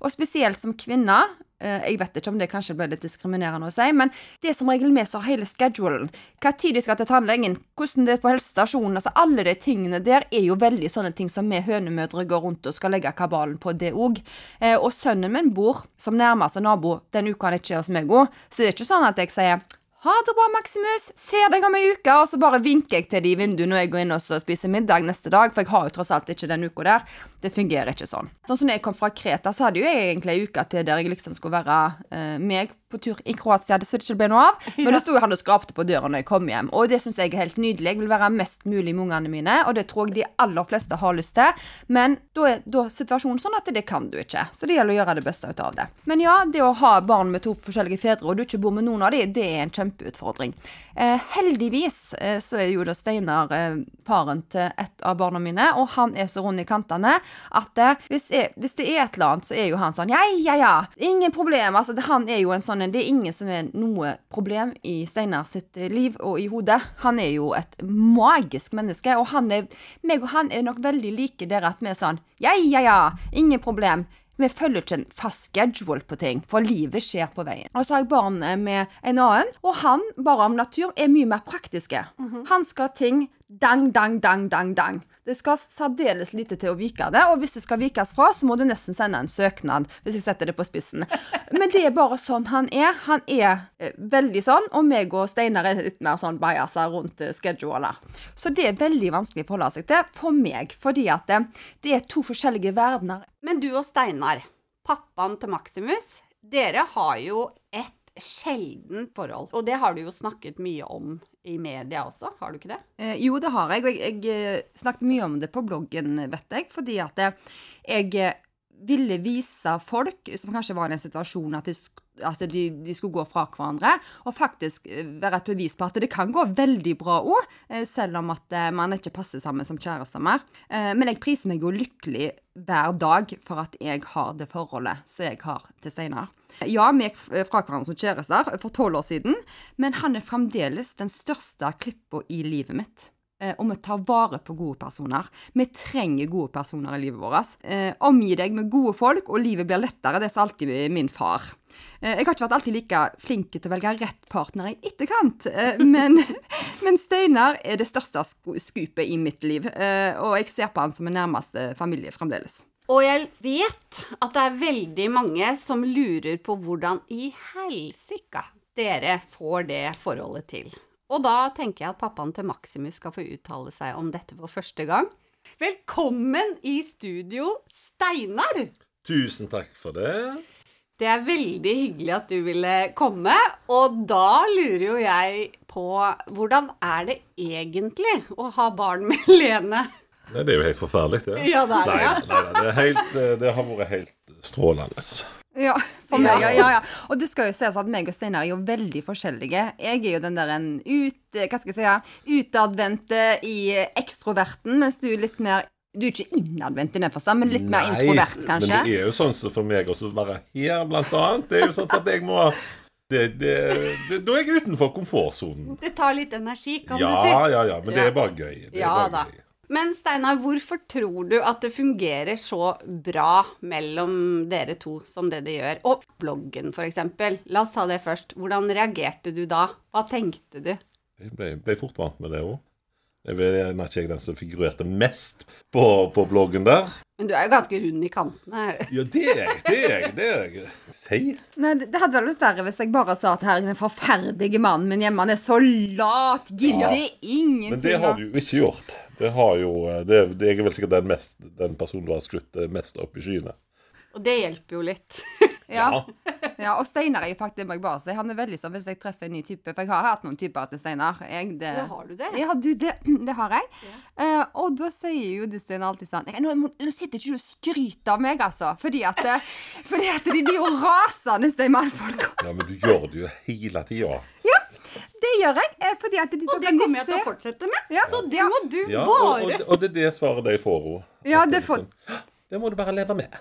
Og spesielt som kvinne. Eh, Jeg vet ikke om det kanskje ble litt diskriminerende å si, men det er som regel som har hele schedulen. Tid de skal til tannlegen, hvordan det er på helsestasjonen. altså Alle de tingene der er jo veldig sånne ting som vi hønemødre går rundt og skal legge kabalen på, det òg. Eh, og sønnen min bor som nærmeste nabo den uka han ikke er hos meg òg, så det er ikke sånn at jeg sier ha det bra, Maximus. Ser deg om ei uke. Og så bare vinker jeg til de i vinduet når jeg går inn og spiser middag neste dag. For jeg har jo tross alt ikke den uka der. Det fungerer ikke sånn. Sånn som når jeg kom fra Kreta, så hadde jo jeg egentlig ei uke til der jeg liksom skulle være eh, meg på tur i Kroatia, så det ikke ble noe av. Men da sto han og skrapte på døra når jeg kom hjem. Og det syns jeg er helt nydelig. Jeg vil være mest mulig med ungene mine, og det tror jeg de aller fleste har lyst til. Men da er da er situasjonen sånn at det kan du ikke. Så det gjelder å gjøre det beste ut av det. Men ja, det å ha barn med to forskjellige fedre, og du ikke bor med noen av dem, det er en kjempeutfordring. Eh, heldigvis eh, så er jo da Steinar eh, faren til et av barna mine, og han er så rund i kantene at eh, hvis, jeg, hvis det er et eller annet, så er jo han sånn ja, ja, ja, ingen problem. Altså, det, han er jo en sånn en, Det er ingen som er noe problem i Steinar sitt liv og i hodet. Han er jo et magisk menneske, og han er, meg og han er nok veldig like der at vi er sånn ja, ja, ja, ingen problem. Vi følger ikke en fast schedule på ting, for livet skjer på veien. Og så har jeg barn med en annen, og han, bare om natur, er mye mer praktiske. Han skal ha ting dang, dang, dang, dang, dang. Det skal særdeles lite til å vike det, og hvis det skal vikes fra, så må du nesten sende en søknad, hvis jeg setter det på spissen. Men det er bare sånn han er. Han er eh, veldig sånn, og meg og Steinar er litt mer sånn bajaser rundt eh. Så det er veldig vanskelig å forholde seg til for meg, fordi at det, det er to forskjellige verdener. Men du og Steinar, pappaen til Maximus, dere har jo et sjelden forhold. Og det har du jo snakket mye om i media også, har du ikke det? Eh, jo, det har jeg, og jeg, jeg eh, snakket mye om det på bloggen, vet jeg, fordi at eh, jeg eh, ville vise folk som kanskje var i en situasjon at de, at de, de skulle gå fra hverandre, og faktisk være et bevis på at det kan gå veldig bra òg, selv om at man ikke passer sammen som kjærester mer. Men jeg priser meg jo lykkelig hver dag for at jeg har det forholdet som jeg har til Steinar. Ja, vi gikk fra hverandre som kjærester for tolv år siden, men han er fremdeles den største klippa i livet mitt. Eh, og vi tar vare på gode personer. Vi trenger gode personer i livet vårt. Eh, omgi deg med gode folk, og livet blir lettere. Det sa alltid min far. Eh, jeg har ikke vært alltid like flink til å velge rett partner i etterkant, men, men, Steinar er det største skupet i mitt liv, og jeg ser på han som en nærmeste familie fremdeles. Og jeg vet at det er veldig mange som lurer på hvordan i helsike dere får det forholdet til. Og da tenker jeg at pappaen til Maximus skal få uttale seg om dette for første gang. Velkommen i studio, Steinar! Tusen takk for det. Det er veldig hyggelig at du ville komme. Og da lurer jo jeg på hvordan er det egentlig å ha barn med Lene? Nei, det er jo helt forferdelig, det. Ja, det er det. Nei, nei, nei det, helt, det, har vært helt strålende. Ja, for meg, ja, ja, ja. Og det skal jo sies at meg og Steinar er jo veldig forskjellige. Jeg er jo den der en ut, hva skal jeg si, utadvendte i ekstroverten, mens du er litt mer du er ikke innadvendt i den forstand, men litt Nei, mer introvert, kanskje? Men det er jo sånn som for meg også være her, blant annet. Det er jo sånn at jeg må det, det, det, Da er jeg utenfor komfortsonen. Det tar litt energi, kan ja, du si. Ja, ja, ja. Men det er bare gøy. Det ja, bare da. Gøy. Men Steinar, hvorfor tror du at det fungerer så bra mellom dere to som det det gjør? Og bloggen, f.eks. La oss ta det først. Hvordan reagerte du da? Hva tenkte du? Jeg ble, ble fort vant med det òg. Jeg er ikke jeg den som figurerte mest på, på, bloggen der. Men du er jo ganske rund i kantene. ja, det er jeg. Det er jeg. Det er jeg. Si. Nei, det hadde vært verre hvis jeg bare sa at her er den forferdelige mannen min hjemme. Han er så lat. Gidder ja. ingenting. Men det har du jo ikke gjort. Det har jo, det, det er vel sikkert den, mest, den personen du har skrutt mest opp i skyene. Og det hjelper jo litt. ja. ja. Og Steinar er jo faktisk, må jeg bare si, han er veldig sånn hvis jeg treffer en ny type. For jeg har hatt noen typer til Steinar. det, har du det? Ja, du, det, det har jeg. Ja. Uh, og da sier jo du, Steinar, alltid sånn nå, nå, sitter ikke du og skryter av meg, altså. Fordi at, fordi at de blir jo rasende, de mannfolka. ja, men du gjør det jo hele tida. Ja. Det gjør jeg. Eh, fordi at de, og det kommer jeg til å fortsette med. Ja. Så det må du ja, bare og, og, og, det er det svaret de får henne. Ja, det, får... Liksom, det må du bare leve med.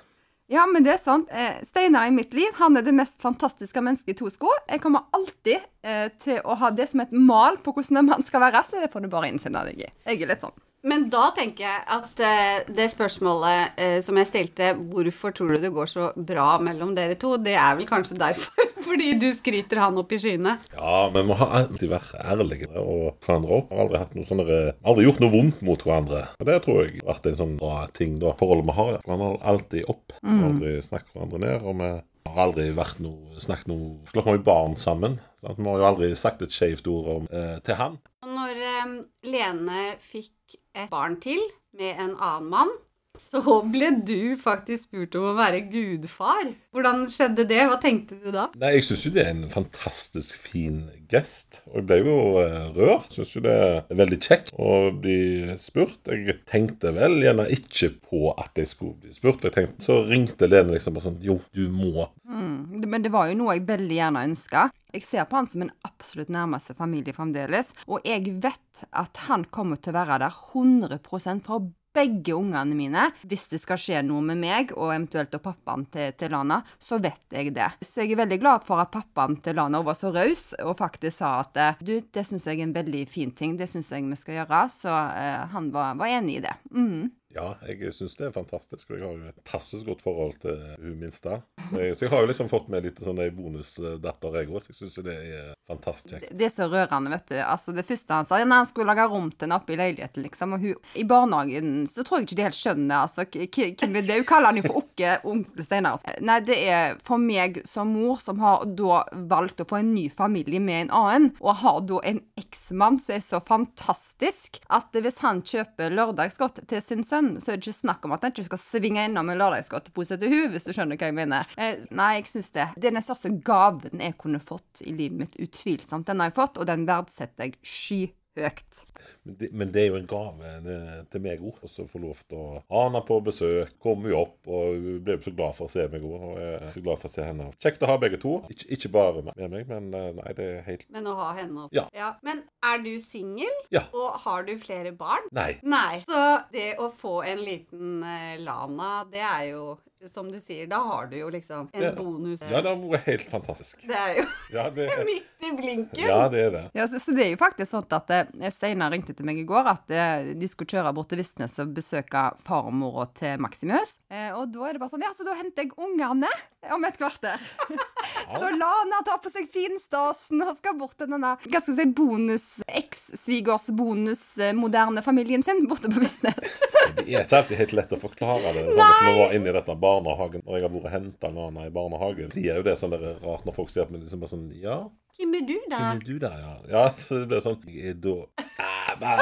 Ja, men det er sant. Eh, Steinar i mitt liv han er det mest fantastiske mennesket i to sko. Jeg kommer alltid eh, til å ha det som et mal på hvordan en mann skal være, så det får du bare innfinne deg i. Jeg er litt sånn. Men da tenker jeg at uh, det spørsmålet uh, som jeg stilte, hvorfor tror du det går så bra mellom dere to, det er vel kanskje derfor? Fordi du skryter han opp i skyene? Ja, men vi må alltid være ærlige og hverandre opp. Har aldri, hatt noe sånne, aldri gjort noe vondt mot hverandre. Og Det tror jeg har vært en sånn bra ting, da. Forholdet vi har. Hverandre har alltid opp. Mm. Aldri snakket hverandre ned. og vi har aldri vært noe, snakket noe vi har jo barn sammen. Sant? Vi har jo aldri sagt et skjevt ord om, eh, til han. Når eh, Lene fikk et barn til med en annen mann, så ble du faktisk spurt om å være gudfar. Hvordan skjedde det? Hva tenkte du da? Nei, Jeg syns jo det er en fantastisk fin gest. Og jeg ble jo uh, rørt. Syns jo det er veldig kjekt å bli spurt. Jeg tenkte vel gjerne ikke på at jeg skulle bli spurt. For jeg tenkte, Så ringte Lene liksom bare sånn Jo, du må. Mm, men det var jo noe jeg veldig gjerne ønska. Jeg ser på han som en absolutt nærmeste familie fremdeles, og jeg vet at han kommer til å være der 100% for begge ungene mine. Hvis det skal skje noe med meg, og eventuelt og pappaen til, til, Lana, så vet jeg det. Så jeg er veldig glad for at pappaen til Lana var så raus og faktisk sa at du, det syns jeg er en veldig fin ting, det syns jeg vi skal gjøre. Så uh, han var, var, enig i det. Mm. Ja, jeg syns det er fantastisk. Og jeg har jo et passes godt forhold til hun minste. Så jeg har jo liksom fått med litt sånn bonusdatter, jeg òg. Så jeg syns det er fantastisk kjekt. Det er så rørende, vet du. Altså, det første han sa, når han skulle lage rom til henne oppe i leiligheten, liksom, og hun I barnehagen så tror jeg ikke de helt skjønner altså, hvem det er. Hun kaller han jo for Okke, onkel Steinar. Nei, det er for meg som mor, som har da valgt å få en ny familie med en annen, og har da en eksmann som er så fantastisk at hvis han kjøper lørdagsgodt til sin sønn sønn, så er det ikke snakk om at han ikke skal svinge innom en lørdagsgodtepose til hun, hvis du skjønner hva jeg mener. Eh, nei, jeg syns det. Det er den største gaven jeg kunne fått i livet mitt, utvilsomt. Den har jeg fått, og den verdsetter jeg skyhøyt. Høyt. Men det, men det er jo en gave det- til meg òg. Å få lov til å ha henne på besøk. Komme jo opp, og hun ble så glad for å se meg òg. Og jeg er så glad for å se henne. Kjekt å ha begge to. Ikke, ikke bare med meg, men eh, nei, det er helt Men å ha henne opp. Ja. ja. Men er du singel? Ja. Og har du flere barn? Nei. Nei. Så det å få en liten eh, Lana, det er jo Som du sier, da har du jo liksom en Ja. bonus. Ja, det har vært helt fantastisk. Det er jo Ja, det, midt i blinken. ja, det er det. Ja, så, så det er jo faktisk sånn at eh, Steinar ringte til meg i går at eh, de skulle kjøre bort til Vistnes og besøke farmora til Maximus. Eh, og da er det bare sånn Ja, så da henter jeg ungene om et kvarter. så Lana tar på seg finstasen og skal bort til denne hva skal jeg si, bonus eks-svigers bonus eh, moderne familien sin borte på Vistnes. Det er ikke alltid helt lett å forklare det. Sånn som vi var inne i dette barnehagen, og jeg har vært og henta Lana i barnehagen. Det er jo det sånn der rart når folk sier at vi liksom er sånn Ja, Hvem er du, da? hvem er du der, ja? Ja, så det blir sånn Jeg er da Ah,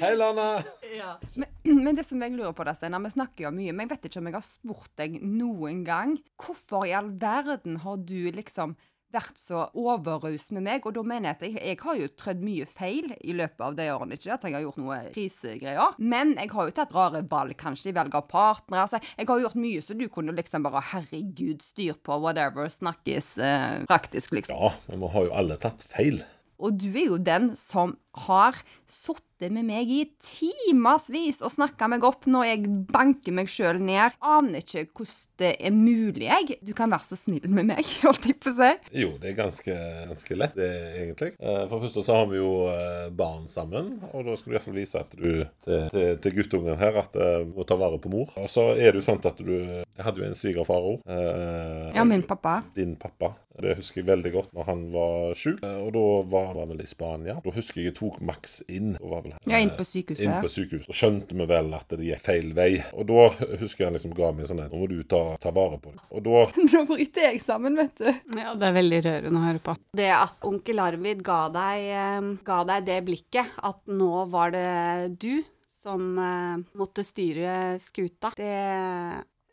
Hei, Lana. Ja. Men, men det som jeg lurer på da, Steinar, vi snakker jo mye, men jeg vet ikke om jeg har spurt deg noen gang hvorfor i all verden har du liksom vært så overraus med meg, og da mener jeg at jeg, jeg har jo trødd mye feil i løpet av de årene, ikke at jeg har gjort noe krisegreier, men jeg har jo tatt rare valg, kanskje i velg av partnere, altså, jeg har gjort mye så du kunne liksom bare, herregud, styr på whatever, snakkes eh, praktisk liksom. Ja, men vi har jo alle tatt feil. Og du er jo den som har sittet med meg i timevis og snakka meg opp når jeg banker meg sjøl ned. Aner ikke hvordan det er mulig, jeg. Du kan være så snill med meg, holdt jeg på å si. Jo, det er ganske, ganske lett, det, egentlig. Eh, For det første så har vi jo eh, barn sammen, og da skal du i hvert fall vise at du til, til, til guttungen her at du må ta vare på mor. Og så er det jo sånn at du Jeg hadde jo en svigerfar òg. Ja, min pappa. Din pappa. Det husker jeg veldig godt når han var sjuk. Eh, Og da var han vel i Spania. Da husker jeg jeg tok Max inn. Vel Ja, inn på inn sykehuset. på sykehuset. Og skjønte vi vel at det gikk feil vei. Og da husker jeg han liksom ga meg sånn Nå må du ta, ta vare på det. Og da Nå bryter jeg sammen, vet du. Ja, det er veldig rørende å høre på. Det at onkel Arvid ga deg, eh, ga deg det blikket, at nå var det du som eh, måtte styre skuta, det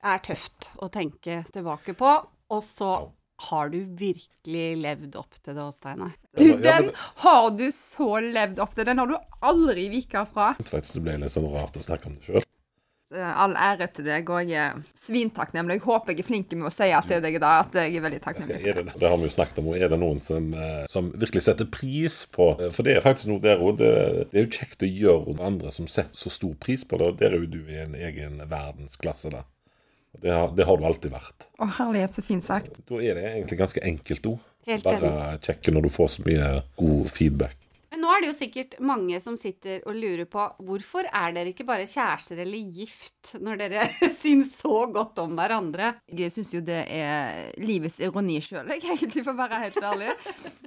er tøft å tenke tilbake på. Og så har du virkelig levd opp til det, Steinar. Du, den har du så levd opp til. Den har du aldri vika fra. faktisk det ble litt sånn rart å snakke om det sjøl. Eh, All ære til deg, og jeg er svintakknemlig. Jeg håper jeg er flink med å si at til deg da, at jeg er veldig takknemlig. for Er det, det har vi jo snakket om. og Er det noen som, eh, som virkelig setter pris på For det er faktisk noe der òg. Det, det er jo kjekt å gjøre noe andre som setter så stor pris på det. Og der er jo du i en egen verdensklasse, da. Det har, det har du alltid vært. Å, herlighet, så fint sagt. Da er det egentlig ganske enkelt òg. Bare kjekke når du får så mye god feedback. Men nå er det jo sikkert mange som sitter og lurer på hvorfor er dere ikke bare kjærester eller gift når dere syns så godt om hverandre? Jeg syns jo det er livets ironi sjøl, egentlig, for å være helt ærlig.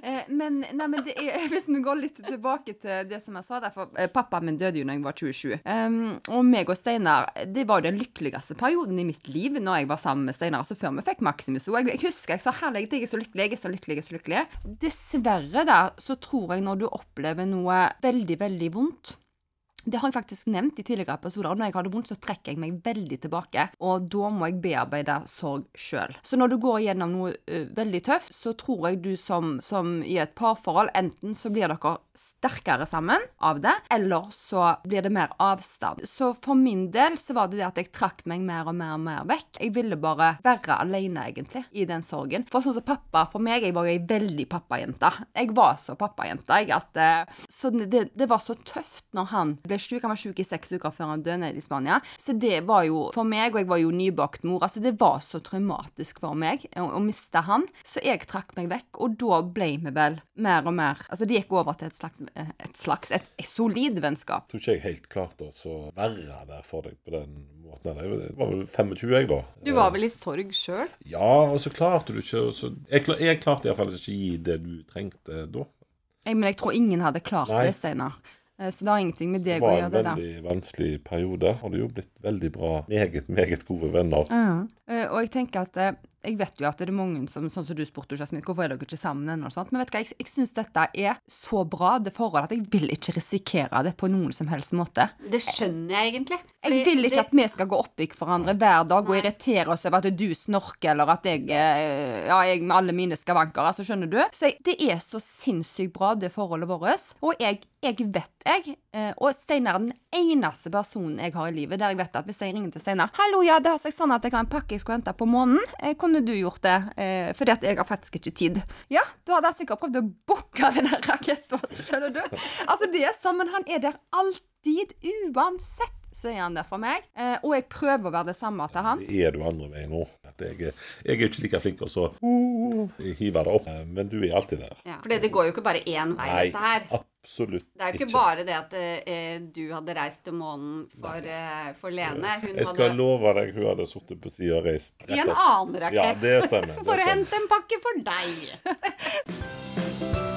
Eh, men, nei, men er, hvis vi går litt tilbake til det som jeg sa der, for eh, pappaen min døde jo da jeg var 27. Um, og meg og Steinar, det var jo den lykkeligste perioden i mitt liv når jeg var sammen med Steinar. Altså før vi fikk Maximus. Og jeg, jeg husker jeg sa herlig, jeg er så lykkelig, jeg er så lykkelig, jeg er så lykkelig. Dessverre, da, så tror jeg når du opplever noe veldig, veldig vondt det har jeg faktisk nevnt i tidligere episoder. Når jeg har det vondt, så trekker jeg meg veldig tilbake. Og da må jeg bearbeide sorg sjøl. Så når du går gjennom noe uh, veldig tøft, så tror jeg du som, som i et parforhold Enten så blir dere sterkere sammen av det, eller så blir det mer avstand. Så for min del så var det det at jeg trakk meg mer og mer og mer vekk. Jeg ville bare være alene, egentlig, i den sorgen. For sånn som pappa, for meg, jeg var jo ei veldig pappajente. Jeg var så pappajente, jeg, at uh, Så det, det var så tøft når han ble sjuk. Han var sjuk i seks uker før han døde nede i Spania. Så det var jo for meg, og jeg var jo nybakt mor, altså det var så traumatisk for meg å, å miste han. Så jeg trakk meg vekk, og da ble vi vel mer og mer Altså det gikk over til et slags et, slags, et, et solid vennskap. Tror ikke jeg helt klarte å være der for deg på den måten. Jeg var vel 25, jeg, da. Du var vel i sorg sjøl? Ja, og så klarte du ikke så, Jeg, klar, jeg klarte iallfall ikke å gi det du trengte da. Jeg, men jeg tror ingen hadde klart Nei. det, Steinar. Eh, Så det har ingenting med deg å gjøre, en var en veldig vanskelig periode. og det jo blitt veldig bra. Meget, meget gode venner. Eh, Og jeg tenker at eh, jeg vet jo at det er mange som sånn som du spurte, Jasmin, hvorfor er dere ikke sammen ennå? og sånt, Men vet du hva, jeg, jeg syns dette er så bra, det forholdet, at jeg vil ikke risikere det på noen som helst måte. Det skjønner jeg egentlig. Jeg vil ikke at vi skal gå opp i hverandre hver dag og irritere oss over at du snorker, eller at jeg Ja, jeg med alle mine skavanker, altså, skjønner du? Så jeg, det er så sinnssykt bra, det forholdet vårt. Og jeg jeg vet jeg, eh, og Steinar er den eneste personen jeg har i livet der jeg vet at hvis jeg ringer til Steinar 'Hallo, ja, det har seg sånn at jeg har en pakke jeg skulle hente på månen. Eh, kunne du gjort det?' Eh, fordi at jeg har faktisk ikke tid. Ja, da hadde jeg sikkert prøvd å booke den der raketten, skjønner du. Altså, det er sånn, men han er der alltid, uansett. Så er han der for meg. Eh, og jeg prøver å være det samme til han. Er du andre veien nå? Jeg, jeg er ikke like flink til å så, uh, hive det opp, eh, men du er alltid der. Ja, for det går jo ikke bare én vei, Nei, dette her. absolutt Det er jo ikke bare det at eh, du hadde reist til månen for, eh, for Lene. Hun Jeg skal hadde love deg hun hadde sittet på sida og reist i en annen annen Ja, rakett det stemmer. det for å hente en pakke for deg.